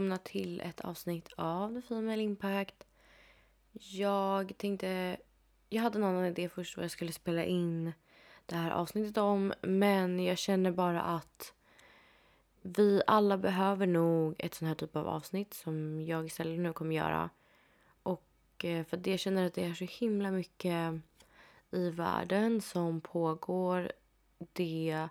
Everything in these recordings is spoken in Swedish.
välkomna till ett avsnitt av The Female Impact. Jag tänkte... Jag hade en annan idé först vad jag skulle spela in det här avsnittet om. Men jag känner bara att vi alla behöver nog ett sån här typ av avsnitt som jag istället nu kommer göra. Och eh, för det jag känner att det är så himla mycket i världen som pågår. Det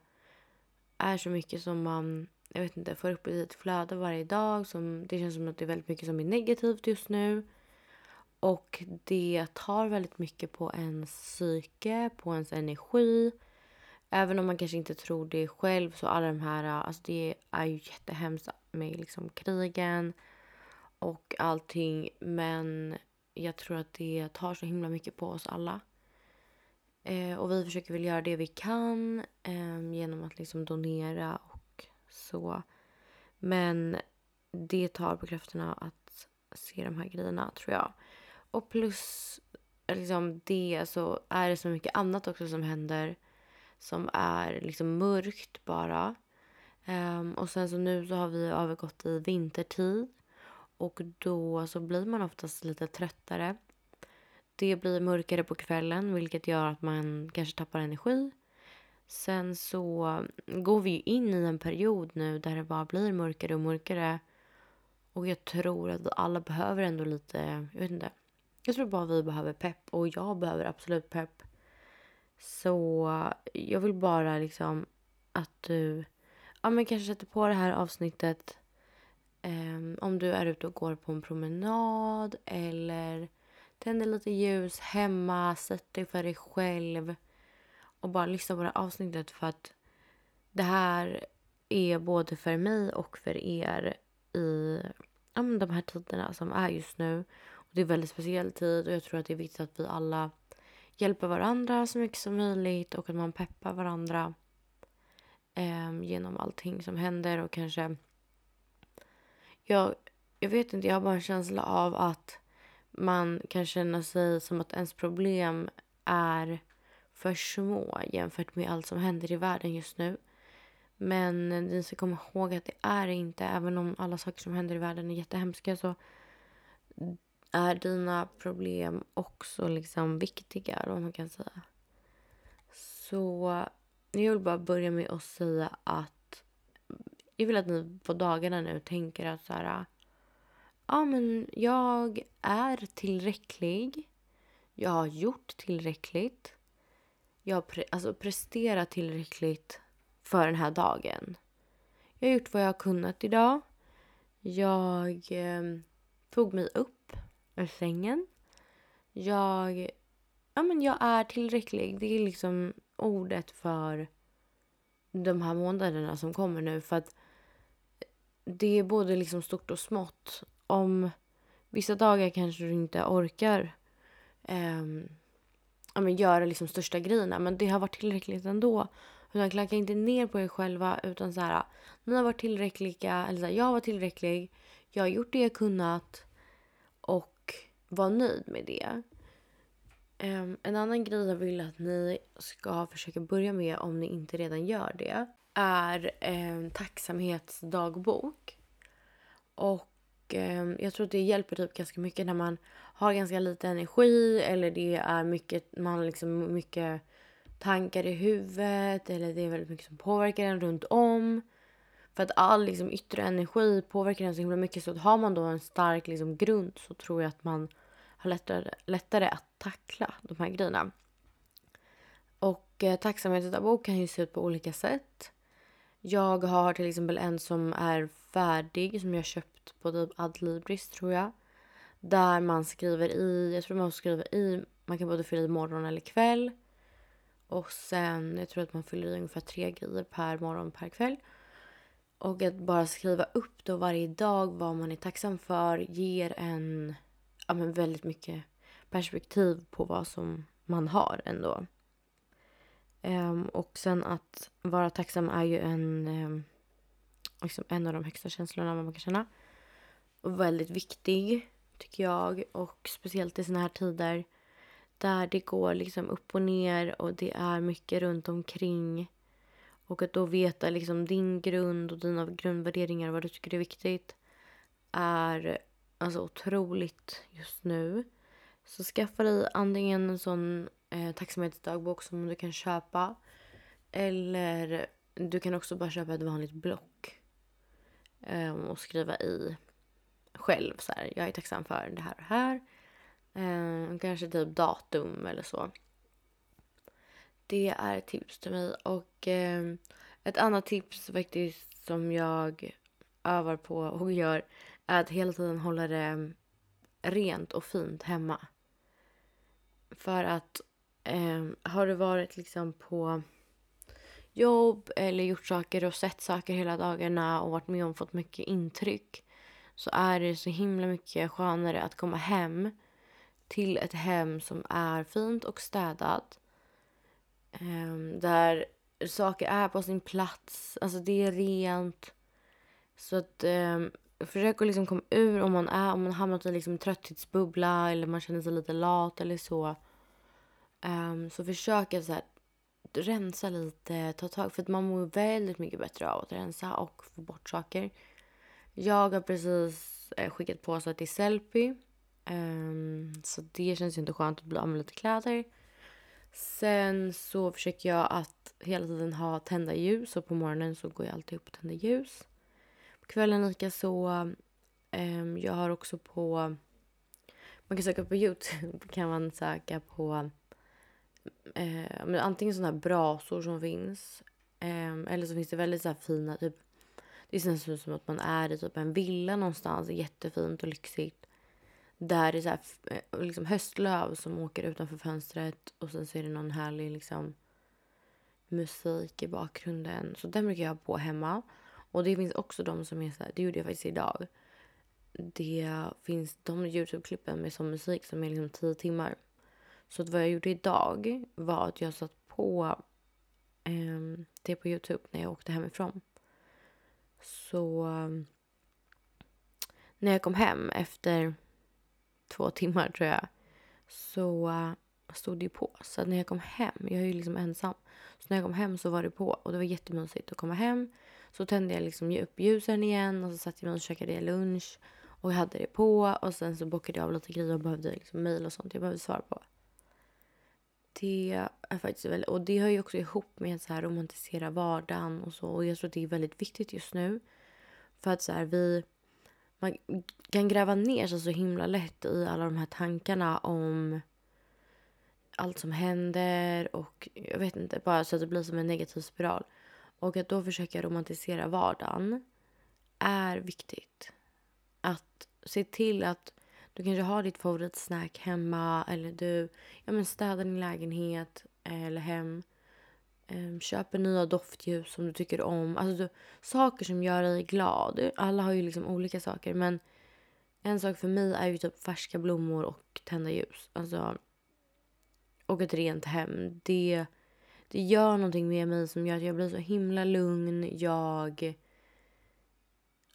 är så mycket som man jag vet inte, får upp i ett flöde varje dag. Som, det känns som att det är väldigt mycket som är negativt just nu. Och det tar väldigt mycket på ens psyke, på ens energi. Även om man kanske inte tror det själv så alla de här, alltså det är ju jättehemskt med liksom krigen och allting. Men jag tror att det tar så himla mycket på oss alla. Eh, och vi försöker väl göra det vi kan eh, genom att liksom donera så. Men det tar på krafterna att se de här grejerna tror jag. Och plus liksom det så är det så mycket annat också som händer som är liksom mörkt bara. Um, och sen så nu så har vi övergått i vintertid och då så blir man oftast lite tröttare. Det blir mörkare på kvällen vilket gör att man kanske tappar energi. Sen så går vi ju in i en period nu där det bara blir mörkare och mörkare. Och jag tror att vi alla behöver ändå lite, jag vet inte. Jag tror bara vi behöver pepp och jag behöver absolut pepp. Så jag vill bara liksom att du ja, men kanske sätter på det här avsnittet um, om du är ute och går på en promenad eller tänder lite ljus hemma, sätt dig för dig själv och bara lyssna på det här avsnittet för att det här är både för mig och för er i ja, de här tiderna som är just nu. Och det är en väldigt speciell tid och jag tror att det är viktigt att vi alla hjälper varandra så mycket som möjligt och att man peppar varandra eh, genom allting som händer och kanske... Jag, jag vet inte, jag har bara en känsla av att man kan känna sig som att ens problem är för små jämfört med allt som händer i världen just nu. Men ni ska komma ihåg att det är inte, även om alla saker som händer i världen är jättehemska så är dina problem också liksom viktiga, om man kan säga. Så jag vill bara börja med att säga att jag vill att ni på dagarna nu tänker att så här, ja men jag är tillräcklig. Jag har gjort tillräckligt. Jag har pre alltså presterat tillräckligt för den här dagen. Jag har gjort vad jag har kunnat idag. Jag eh, tog mig upp ur sängen. Jag, ja, men jag är tillräcklig. Det är liksom ordet för de här månaderna som kommer nu. För att det är både liksom stort och smått. Om vissa dagar kanske du inte orkar eh, ja, men göra liksom största grejerna. Men det har varit tillräckligt ändå. Utan klacka inte ner på er själva. Utan så här, ni har varit tillräckliga. Eller så här, jag var tillräcklig. Jag har gjort det jag kunnat. Och var nöjd med det. Um, en annan grej jag vill att ni ska försöka börja med om ni inte redan gör det är um, tacksamhetsdagbok. Och eh, jag tror att det hjälper typ ganska mycket när man har ganska lite energi eller det är mycket, man liksom mycket tankar i huvudet eller det är väldigt mycket som påverkar en runt om. För att all liksom, yttre energi påverkar en så himla mycket. Så att har man då en stark liksom, grund så tror jag att man har lättare, lättare att tackla de här grejerna. Och eh, tacksamhetsdagbok kan ju se ut på olika sätt. Jag har till exempel en som är färdig som jag köpt på typ Adlibris tror jag. Där man skriver i, jag tror man skriver i, man kan både fylla i morgon eller kväll. Och sen, jag tror att man fyller i ungefär tre grejer per morgon per kväll. Och att bara skriva upp då varje dag vad man är tacksam för ger en ja, men väldigt mycket perspektiv på vad som man har ändå. Um, och sen att vara tacksam är ju en, um, liksom en av de högsta känslorna man kan känna. Och väldigt viktig, tycker jag. Och speciellt i såna här tider där det går liksom upp och ner och det är mycket runt omkring. Och att då veta liksom din grund och dina grundvärderingar, vad du tycker är viktigt. är alltså otroligt just nu. Så skaffa dig antingen en sån eh, tacksamhetsdagbok som du kan köpa. Eller du kan också bara köpa ett vanligt block. Eh, och skriva i själv så här. Jag är tacksam för det här och det här. Eh, kanske typ datum eller så. Det är ett tips till mig. Och eh, ett annat tips faktiskt som jag övar på och gör är att hela tiden hålla det rent och fint hemma. För att eh, har du varit liksom på jobb eller gjort saker och sett saker hela dagarna och varit med om fått mycket intryck så är det så himla mycket skönare att komma hem till ett hem som är fint och städat. Eh, där saker är på sin plats. Alltså det är rent. Så att eh, försök att liksom komma ur om man är om man hamnat i liksom trötthetsbubbla eller man känner sig lite lat eller så. Um, så försök att så här, rensa lite, ta tag. För att man mår väldigt mycket bättre av att rensa och få bort saker. Jag har precis eh, skickat påsar till Sellpy. Um, ehm, så det känns ju inte skönt att bli av med lite kläder. Sen så försöker jag att hela tiden ha tända ljus och på morgonen så går jag alltid upp och tänder ljus. På kvällen lika så. Um, ehm, jag har också på... Man kan söka på Youtube kan man söka på eh, antingen sådana här brasor som finns eh, eller så finns det väldigt så fina typ det känns som att man är i typ en villa någonstans jättefint och lyxigt där det är så här, eh, liksom höstlöv som åker utanför fönstret och sen så är det någon härlig liksom musik i bakgrunden. Så den brukar jag ha på hemma. Och det finns också de som är så här, det gjorde jag faktiskt idag. Det finns de Youtube-klippen med sån musik som är liksom tio timmar. Så vad jag gjorde idag var att jag satt på eh, det på Youtube när jag åkte hemifrån. Så när jag kom hem efter två timmar tror jag så eh, stod det på. Så när jag kom hem, jag är ju liksom ensam. Så när jag kom hem så var det på och det var jättemysigt att komma hem. Så tände jag liksom upp ljusen igen och så satt jag mig och käkade lunch. Och jag hade det på och sen så bockade jag av lite grejer och behövde liksom mejl och sånt jag behövde svara på. Det är faktiskt väldigt, och det hör ju också ihop med att romantisera vardagen och så. Och jag tror att det är väldigt viktigt just nu. För att så här, vi man kan gräva ner sig så himla lätt i alla de här tankarna om allt som händer och jag vet inte, bara så att det blir som en negativ spiral. Och att då försöka romantisera vardagen är viktigt. Att se till att du kanske har ditt favoritsnack hemma eller du ja, men städar din lägenhet eh, eller hem. Ehm, köper nya doftljus som du tycker om. Alltså du, saker som gör dig glad. Alla har ju liksom olika saker men en sak för mig är ju typ färska blommor och tända ljus. Alltså, och ett rent hem. Det, det gör någonting med mig som gör att jag blir så himla lugn. Jag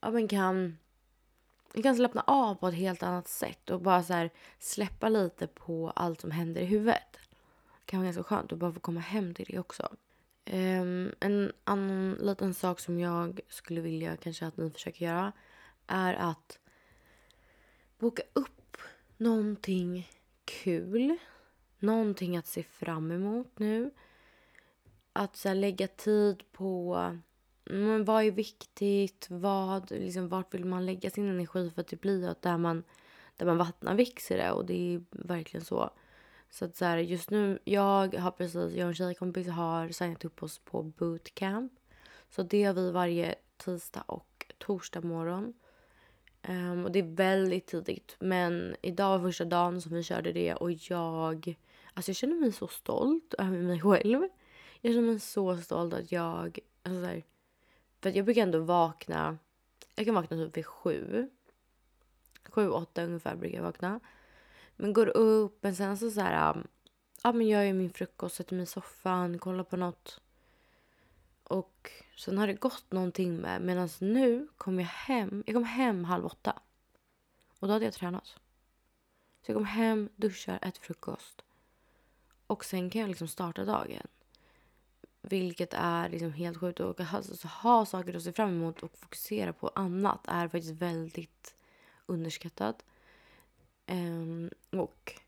ja, men kan jag kan slappna av på ett helt annat sätt och bara så här, släppa lite på allt som händer i huvudet. Det kan vara ganska skönt att bara få komma hem till det också. Um, en annan liten sak som jag skulle vilja kanske att ni försöker göra är att boka upp någonting kul. Någonting att se fram emot nu. Att så här, lägga tid på men vad är viktigt? Vad, liksom, vart vill man lägga sin energi för att typ det blir att där man, där man vattnar växer det och det är verkligen så. Så att så här, just nu, jag har precis, jag och en tjejkompis har signat upp oss på bootcamp. Så det har vi varje tisdag och torsdag morgon. Um, och det är väldigt tidigt. Men idag var första dagen som vi körde det och jag, alltså jag känner mig så stolt över mig själv. Jag känner mig så stolt att jag, alltså så här, för jag brukar ändå vakna, jag kan vakna typ vid sju. Sju, åtta ungefär brukar jag vakna. Men går upp, men sen så så här, um, ja men jag gör min frukost, sätter mig i soffan, kollar på något. Och sen har det gått någonting med, medan nu kom jag hem, jag kom hem halv åtta. Och då hade jag tränat. Så jag kom hem, duschar, äter frukost. Och sen kan jag liksom starta dagen. Vilket är liksom helt sjukt. Och att ha, alltså, ha saker att se fram emot och fokusera på annat är faktiskt väldigt underskattat. Um, och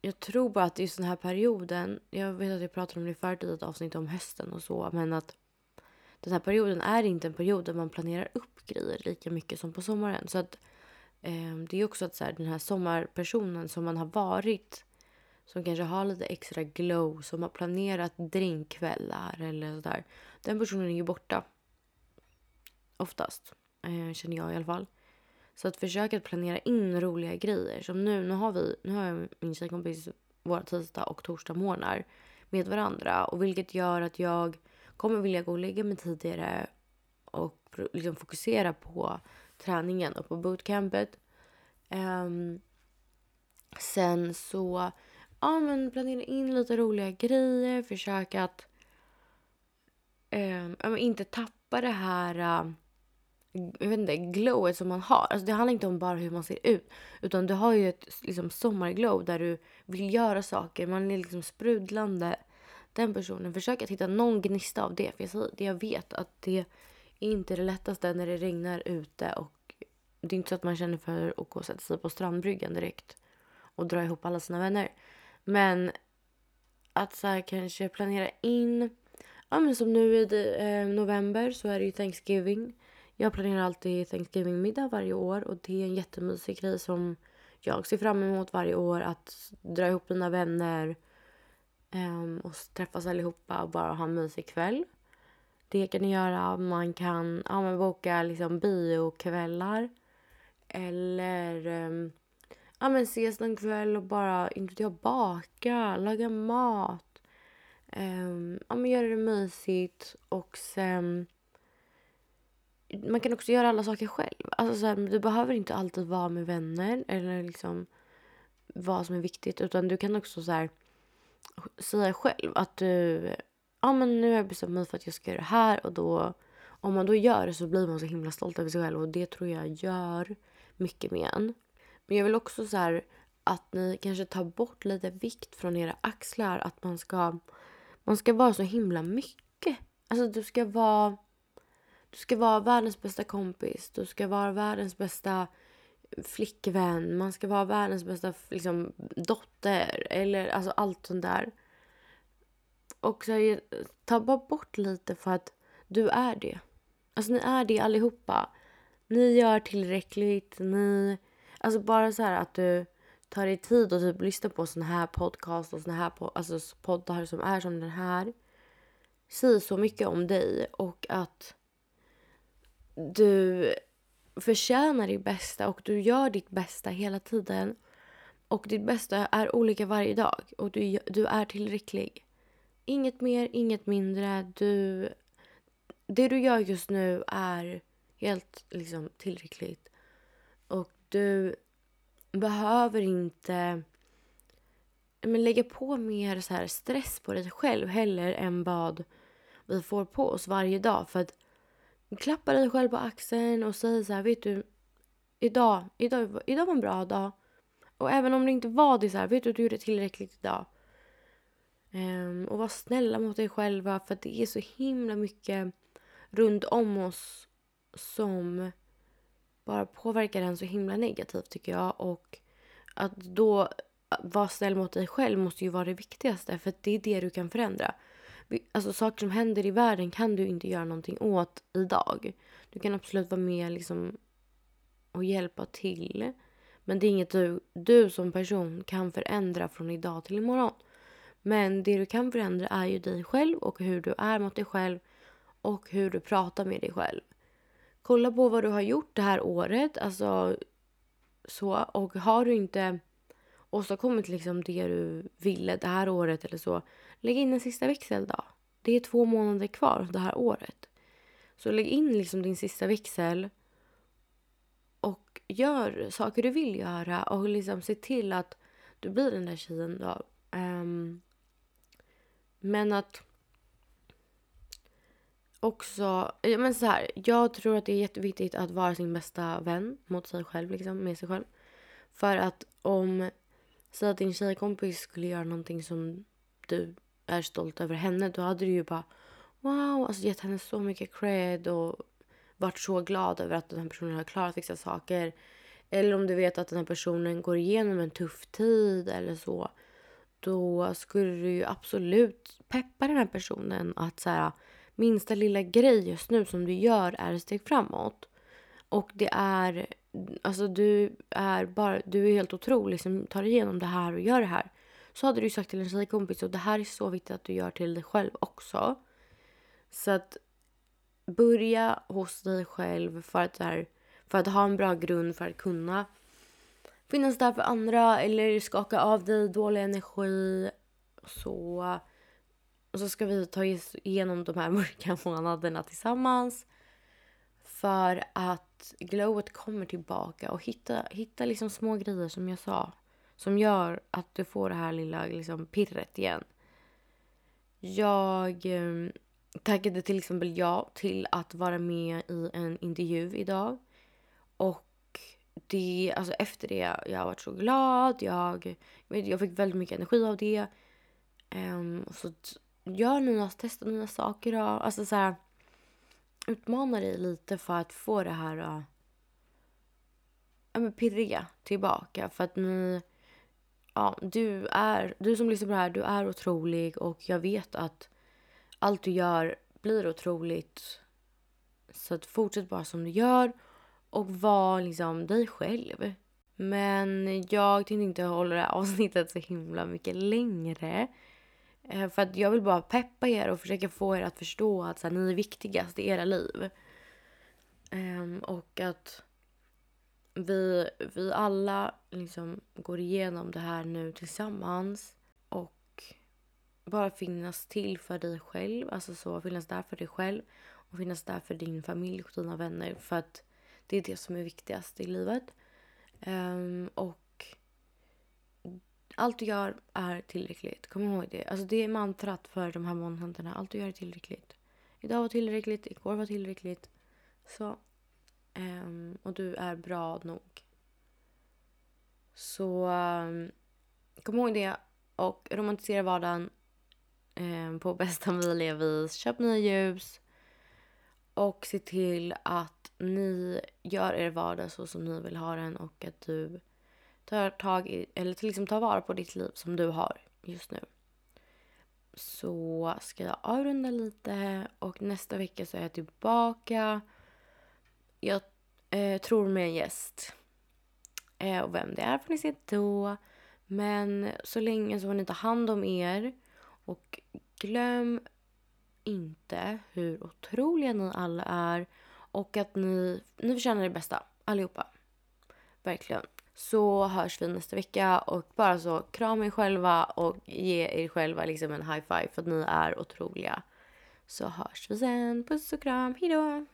jag tror bara att just den här perioden, jag vet att jag pratade om det förut i ett avsnitt om hösten och så, men att den här perioden är inte en period där man planerar upp grejer lika mycket som på sommaren. Så att eh, det är också att så här, den här sommarpersonen som man har varit som kanske har lite extra glow, som har planerat drinkkvällar eller sådär. Den personen är ju borta. Oftast, eh, känner jag i alla fall. Så att försöka att planera in roliga grejer. Som nu, nu har vi, nu har jag min tjejkompis våra tisdag och torsdag morgnar med varandra. Och vilket gör att jag kommer vilja gå och lägga mig tidigare och liksom fokusera på träningen och på bootcampet. Um, sen så ja, men planera in lite roliga grejer. Försöka att um, inte tappa det här uh, jag vet inte, glowet som man har. Alltså det handlar inte om bara hur man ser ut. Utan du har ju ett liksom, sommarglow där du vill göra saker. Man är liksom sprudlande. Den personen, försök att hitta någon gnista av det. För jag, säger, jag vet att det är inte det lättaste när det regnar ute. Och det är inte så att man känner för att gå och sätta sig på strandbryggan direkt. Och dra ihop alla sina vänner. Men att så här, kanske planera in. Ja men som nu i eh, november så är det ju Thanksgiving. Jag planerar alltid Thanksgiving-middag varje år och det är en jättemysig grej som jag ser fram emot varje år. Att dra ihop mina vänner um, och träffas allihopa och bara ha en mysig kväll. Det kan ni göra. Man kan ja, men boka liksom biokvällar. Eller um, ja, men ses någon kväll och bara inte jag, baka, laga mat. Um, ja, men göra det mysigt och sen man kan också göra alla saker själv. Alltså så här, du behöver inte alltid vara med vänner eller liksom vad som är viktigt. Utan du kan också så här, säga själv att du... Ja, men nu har jag bestämt mig för att jag ska göra det här. Och då, om man då gör det så blir man så himla stolt över sig själv. Och det tror jag gör mycket med en. Men jag vill också så här, att ni kanske tar bort lite vikt från era axlar. Att man ska, man ska vara så himla mycket. Alltså du ska vara du ska vara världens bästa kompis. Du ska vara världens bästa flickvän. Man ska vara världens bästa liksom, dotter. Eller alltså allt sånt där. Och så ta bara bort lite för att du är det. Alltså ni är det allihopa. Ni gör tillräckligt. Ni... Alltså bara så här att du tar dig tid och typ lyssnar på såna här podcast och såna här po alltså poddar som är som den här. säger så mycket om dig och att du förtjänar ditt bästa och du gör ditt bästa hela tiden. Och ditt bästa är olika varje dag och du, du är tillräcklig. Inget mer, inget mindre. Du, det du gör just nu är helt liksom, tillräckligt. Och du behöver inte men, lägga på mer så här stress på dig själv heller än vad vi får på oss varje dag. För att Klappa dig själv på axeln och säg så här, vet du, idag, idag, idag var en bra dag. Och även om det inte var det så här, vet du, du gjorde tillräckligt idag. Um, och var snälla mot dig själva för det är så himla mycket runt om oss som bara påverkar en så himla negativt tycker jag. Och att då vara snäll mot dig själv måste ju vara det viktigaste för det är det du kan förändra alltså, saker som händer i världen kan du inte göra någonting åt idag. Du kan absolut vara med liksom, och hjälpa till. Men det är inget du, du som person kan förändra från idag till imorgon. Men det du kan förändra är ju dig själv och hur du är mot dig själv och hur du pratar med dig själv. Kolla på vad du har gjort det här året. Alltså, så, och har du inte åstadkommit liksom det du ville det här året eller så, lägg in en sista växel då. Det är två månader kvar det här året. Så lägg in liksom din sista växel och gör saker du vill göra och liksom se till att du blir den där tjejen då. Um, men att också, men så här, jag tror att det är jätteviktigt att vara sin bästa vän mot sig själv, liksom, med sig själv. För att om Säg att din tjejkompis skulle göra någonting som du är stolt över henne. Då hade du ju bara wow, alltså gett henne så mycket cred och varit så glad över att den här personen har klarat vissa saker. Eller om du vet att den här personen går igenom en tuff tid eller så. Då skulle du ju absolut peppa den här personen att så här, minsta lilla grej just nu som du gör är ett steg framåt. Och det är, alltså du är bara, du är helt otrolig som tar igenom det här och gör det här. Så hade du sagt till en tjejkompis och det här är så viktigt att du gör till dig själv också. Så att börja hos dig själv för att, här, för att ha en bra grund för att kunna finnas där för andra eller skaka av dig dålig energi. Så, och så ska vi ta igenom de här mörka månaderna tillsammans. För att glowet kommer tillbaka och hitta, hitta liksom små grejer som jag sa. Som gör att du får det här lilla liksom, pirret igen. Jag eh, tackade till exempel ja till att vara med i en intervju idag. Och det, alltså efter det, jag har varit så glad. Jag, jag fick väldigt mycket energi av det. Um, så gör nya, testa nya saker. och Alltså så här, utmana dig lite för att få det här uh, ja, men pirriga tillbaka. För att ni, ja, du är, du som lyssnar på det här, du är otrolig och jag vet att allt du gör blir otroligt. Så att fortsätt bara som du gör och var liksom dig själv. Men jag tänkte inte hålla det här avsnittet så himla mycket längre. Eh, för att jag vill bara peppa er och försöka få er att förstå att så här, ni är viktigast i era liv. Um, och att vi, vi alla liksom går igenom det här nu tillsammans. Och bara finnas till för dig själv. Alltså så finnas där för dig själv. Och finnas där för din familj och dina vänner. För att det är det som är viktigast i livet. Um, och allt du gör är tillräckligt. Kom ihåg det. Alltså det är mantrat för de här månaderna. Allt du gör är tillräckligt. Idag var tillräckligt, igår var tillräckligt. Så. Um, och du är bra nog. Så um, kom ihåg det. Och romantisera vardagen um, på bästa möjliga vis. Köp nya ljus. Och se till att ni gör er vardag så som ni vill ha den och att du tar tag i, eller liksom tar vara på ditt liv som du har just nu. Så ska jag avrunda lite och nästa vecka så är jag tillbaka. Jag eh, tror med en gäst. Eh, och vem det är får ni se då. Men så länge så får ni ta hand om er. Och glöm inte hur otroliga ni alla är. Och att ni, ni förtjänar det bästa, allihopa. Verkligen så hörs vi nästa vecka och bara så krama er själva och ge er själva liksom en high five för att ni är otroliga. Så hörs vi sen. Puss och kram. Hejdå!